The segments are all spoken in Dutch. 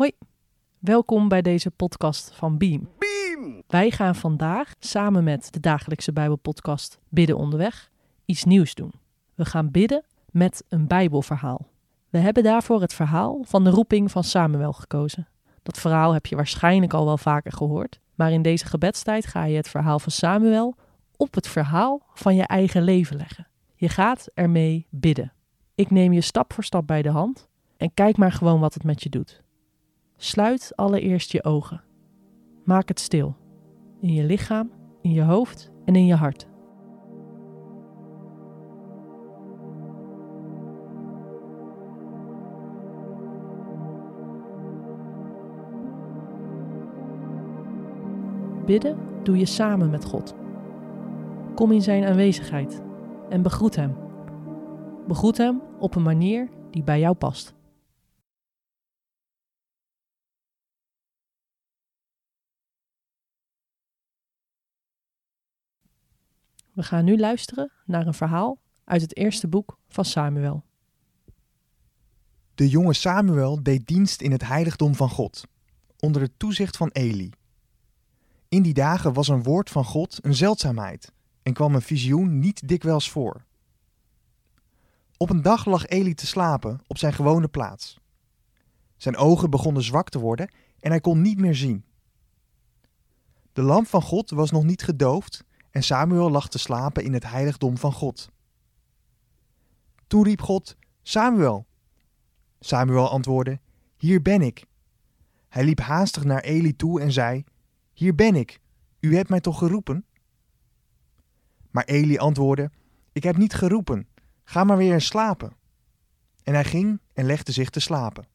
Hoi, welkom bij deze podcast van Beam. Beam! Wij gaan vandaag samen met de dagelijkse Bijbelpodcast Bidden onderweg iets nieuws doen. We gaan bidden met een Bijbelverhaal. We hebben daarvoor het verhaal van de roeping van Samuel gekozen. Dat verhaal heb je waarschijnlijk al wel vaker gehoord, maar in deze gebedstijd ga je het verhaal van Samuel op het verhaal van je eigen leven leggen. Je gaat ermee bidden. Ik neem je stap voor stap bij de hand en kijk maar gewoon wat het met je doet. Sluit allereerst je ogen. Maak het stil. In je lichaam, in je hoofd en in je hart. Bidden doe je samen met God. Kom in Zijn aanwezigheid en begroet Hem. Begroet Hem op een manier die bij jou past. We gaan nu luisteren naar een verhaal uit het eerste boek van Samuel. De jonge Samuel deed dienst in het heiligdom van God, onder het toezicht van Eli. In die dagen was een woord van God een zeldzaamheid en kwam een visioen niet dikwijls voor. Op een dag lag Eli te slapen op zijn gewone plaats. Zijn ogen begonnen zwak te worden en hij kon niet meer zien. De lamp van God was nog niet gedoofd en Samuel lag te slapen in het heiligdom van God. Toen riep God: Samuel. Samuel antwoordde: Hier ben ik. Hij liep haastig naar Eli toe en zei: Hier ben ik. U hebt mij toch geroepen? Maar Eli antwoordde: Ik heb niet geroepen. Ga maar weer slapen. En hij ging en legde zich te slapen.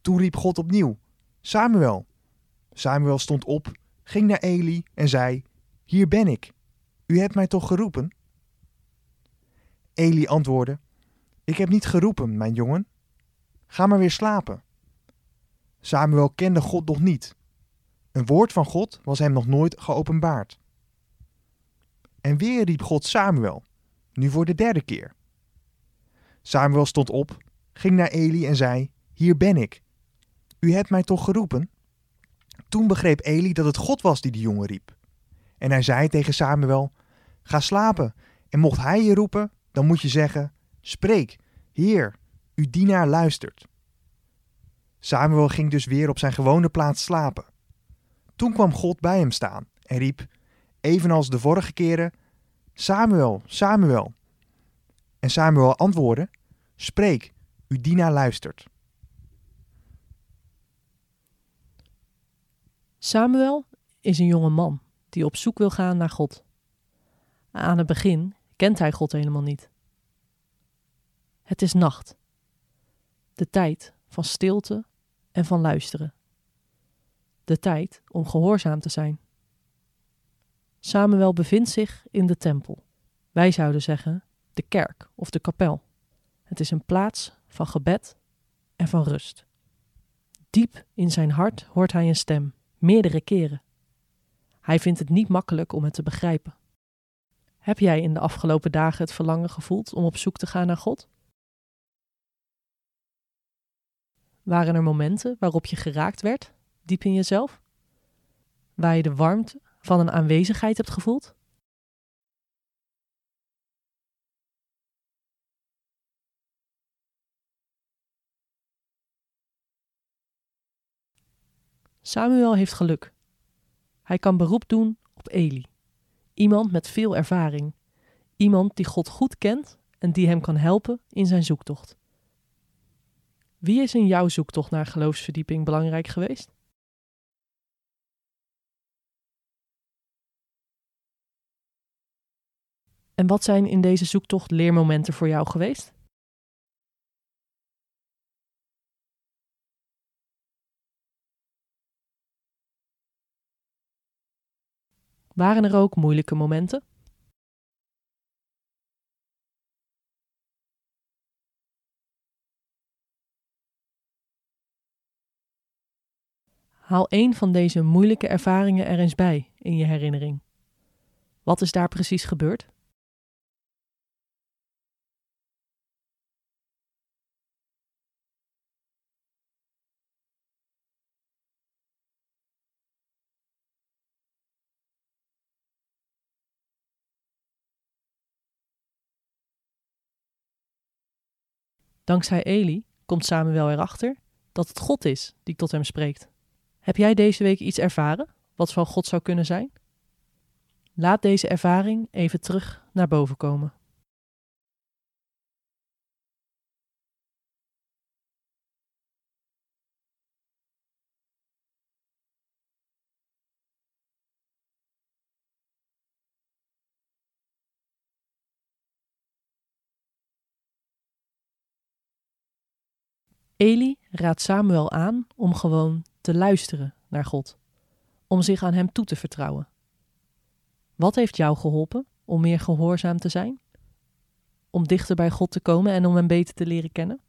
Toen riep God opnieuw: Samuel. Samuel stond op, ging naar Eli en zei: Hier ben ik. U hebt mij toch geroepen? Eli antwoordde: Ik heb niet geroepen, mijn jongen. Ga maar weer slapen. Samuel kende God nog niet. Een woord van God was hem nog nooit geopenbaard. En weer riep God Samuel, nu voor de derde keer. Samuel stond op, ging naar Eli en zei: Hier ben ik. U hebt mij toch geroepen? Toen begreep Eli dat het God was die de jongen riep. En hij zei tegen Samuel: Ga slapen, en mocht hij je roepen, dan moet je zeggen: Spreek, Heer, uw dienaar luistert. Samuel ging dus weer op zijn gewone plaats slapen. Toen kwam God bij hem staan en riep, evenals de vorige keren: Samuel, Samuel. En Samuel antwoordde: Spreek, uw dienaar luistert. Samuel is een jonge man die op zoek wil gaan naar God. Aan het begin kent hij God helemaal niet. Het is nacht. De tijd van stilte en van luisteren. De tijd om gehoorzaam te zijn. Samuel bevindt zich in de tempel. Wij zouden zeggen de kerk of de kapel. Het is een plaats van gebed en van rust. Diep in zijn hart hoort hij een stem, meerdere keren. Hij vindt het niet makkelijk om het te begrijpen. Heb jij in de afgelopen dagen het verlangen gevoeld om op zoek te gaan naar God? Waren er momenten waarop je geraakt werd, diep in jezelf? Waar je de warmte van een aanwezigheid hebt gevoeld? Samuel heeft geluk. Hij kan beroep doen op Eli, iemand met veel ervaring, iemand die God goed kent en die hem kan helpen in zijn zoektocht. Wie is in jouw zoektocht naar geloofsverdieping belangrijk geweest? En wat zijn in deze zoektocht leermomenten voor jou geweest? Waren er ook moeilijke momenten? Haal één van deze moeilijke ervaringen er eens bij in je herinnering. Wat is daar precies gebeurd? Dankzij Eli komt Samuel erachter dat het God is die tot hem spreekt. Heb jij deze week iets ervaren wat van God zou kunnen zijn? Laat deze ervaring even terug naar boven komen. Eli raadt Samuel aan om gewoon te luisteren naar God, om zich aan Hem toe te vertrouwen. Wat heeft jou geholpen om meer gehoorzaam te zijn? Om dichter bij God te komen en om Hem beter te leren kennen?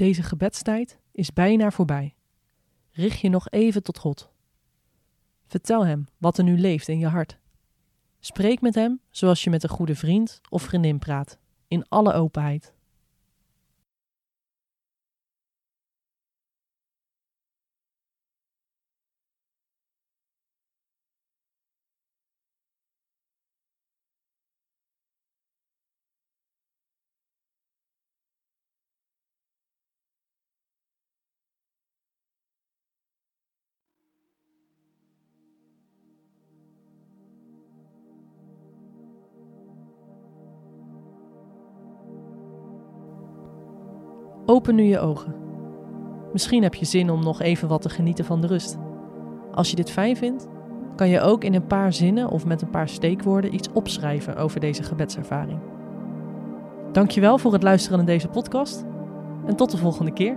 Deze gebedstijd is bijna voorbij. Richt je nog even tot God. Vertel Hem wat er nu leeft in je hart. Spreek met Hem zoals je met een goede vriend of vriendin praat, in alle openheid. Open nu je ogen. Misschien heb je zin om nog even wat te genieten van de rust. Als je dit fijn vindt, kan je ook in een paar zinnen of met een paar steekwoorden iets opschrijven over deze gebedservaring. Dankjewel voor het luisteren naar deze podcast en tot de volgende keer.